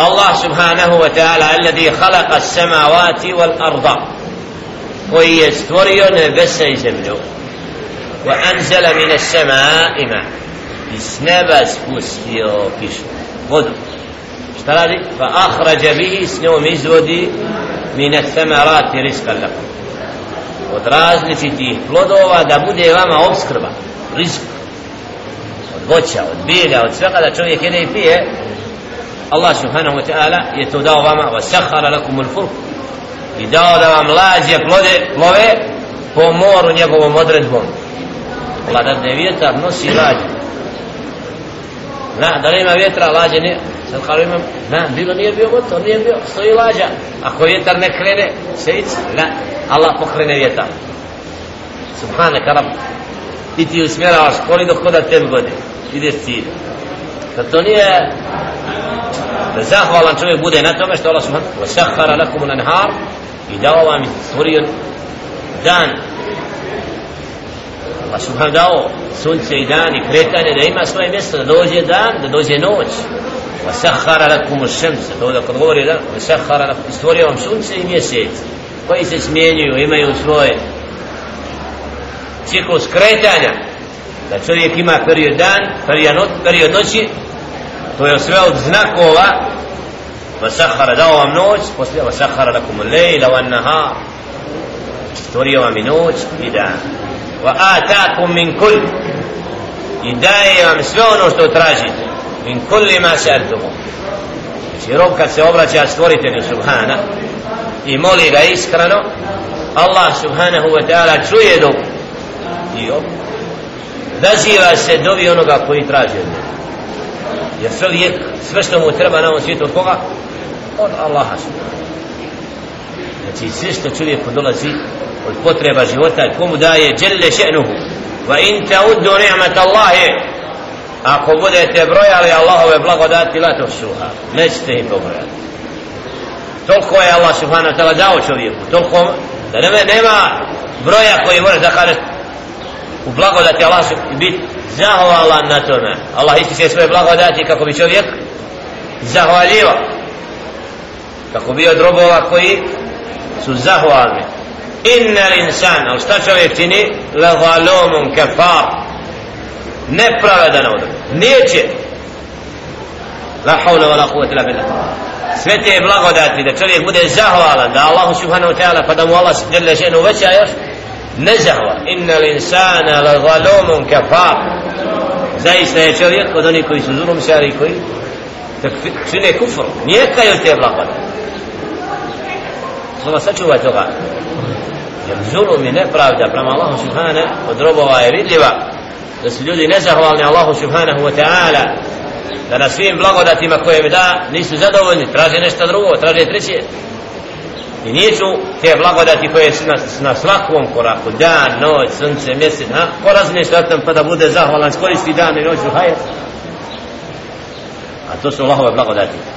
الله سبحانه وتعالى الذي خلق السماوات والأرض. ويستوري نبس زمنه. وأنزل من السماء ماء. نبس بوسيو كيشو غدو فأخرج به سنو مزودي من الثمرات رزقا لكم. od لفتي plodova da bude vama obskrba, rizk od voća, od bilja, od svega da čovjek jede i pije Allah subhanahu wa ta'ala je to dao vama wa sahara lakum al-furq i dao da vam lađe plode, plove po moru njegovom odredbom. Allah da ne vjetar nosi lađe. Na, da nema vjetra lađe ne sad kao imam, na, bilo nije bio motor nije bio, stoji lađa. Ako vjetar ne krene, sejic na, Allah pokrene vjetar. Subhanak rab i ti usmjeravaš koli dok koda tebi godi ideš cilj. Da to nije da zahvalan čovjek bude na tome što Allah subhanahu wa sahara lakum al-anhar i dao vam stvorio dan. Allah subhanahu dao sunce i dan i kretanje da ima svoje mjesto da dođe dan da dođe noć. Wa sahara lakum al-shams to da kad govori da wa sahara lakum stvorio vam sunce i mjesec koji se smjenjuju imaju svoje. Ciklus kretanja da čovjek ima period dan period, period noći to je sve od znakova. Vasahara dao vam noć poslije vasahara lakum lejla van nahar stvorio vam i noć i dan. Wa atakum min kull i daje vam sve ono što tražite. Min kulli ma sa'altumu znači rob kad se obraća stvoritelju subhana i moli ga iskreno Allah subhanahu wa ta'ala čuje dobu i daziva se dobi onoga koji traži od njega jer lijek, sve što mu treba na ovom svijetu od koga? od Allaha znači sve što čovjeku dolazi od potreba života komu daje? Djelle še'nuhu. Va in te uddu ni'mat Allahe ako budete brojali Allahove blagodati la to suha nećete ih pobrojati. Toliko je Allah subhanahu ta'ala dao čovjeku. Toliko da nema, nema broja koji može da kaže u blagodati Allah i biti zahvalan na tome. Allah ističe svoje blagodati kako bi čovjek zahvaljiva kako bi od robova koji su zahvalni. Inna insan ali šta čovjek čini? La zalumun kafar. Nepravedan od neće. La hawla wa la quwwata illa billah. Sve te blagodati da čovjek bude zahvalan da Allah subhanahu wa ta'ala pa da mu Allah jelle še'nu veća još nezahva inna l'insana la zalomun kafar. Zaista je čovjek od onih koji su zulum šari koji čine kufr. Nijekaj od te blagoda Allah sačuva toga. Jer zulum i nepravda prema Allahu subhanahu od robova je vidljiva. Da su ljudi nezahvalni Allahu subhanahu wa ta'ala. Da na svim blagodatima koje mi da nisu zadovoljni. Traže nešto drugo traže treće i nisu te blagodati koje su na, na svakom koraku dan, noć, sunce, mjesec ha? ko razmišlja o tom pa da bude zahvalan skoristi dan i noć u hajet a to su Allahove blagodati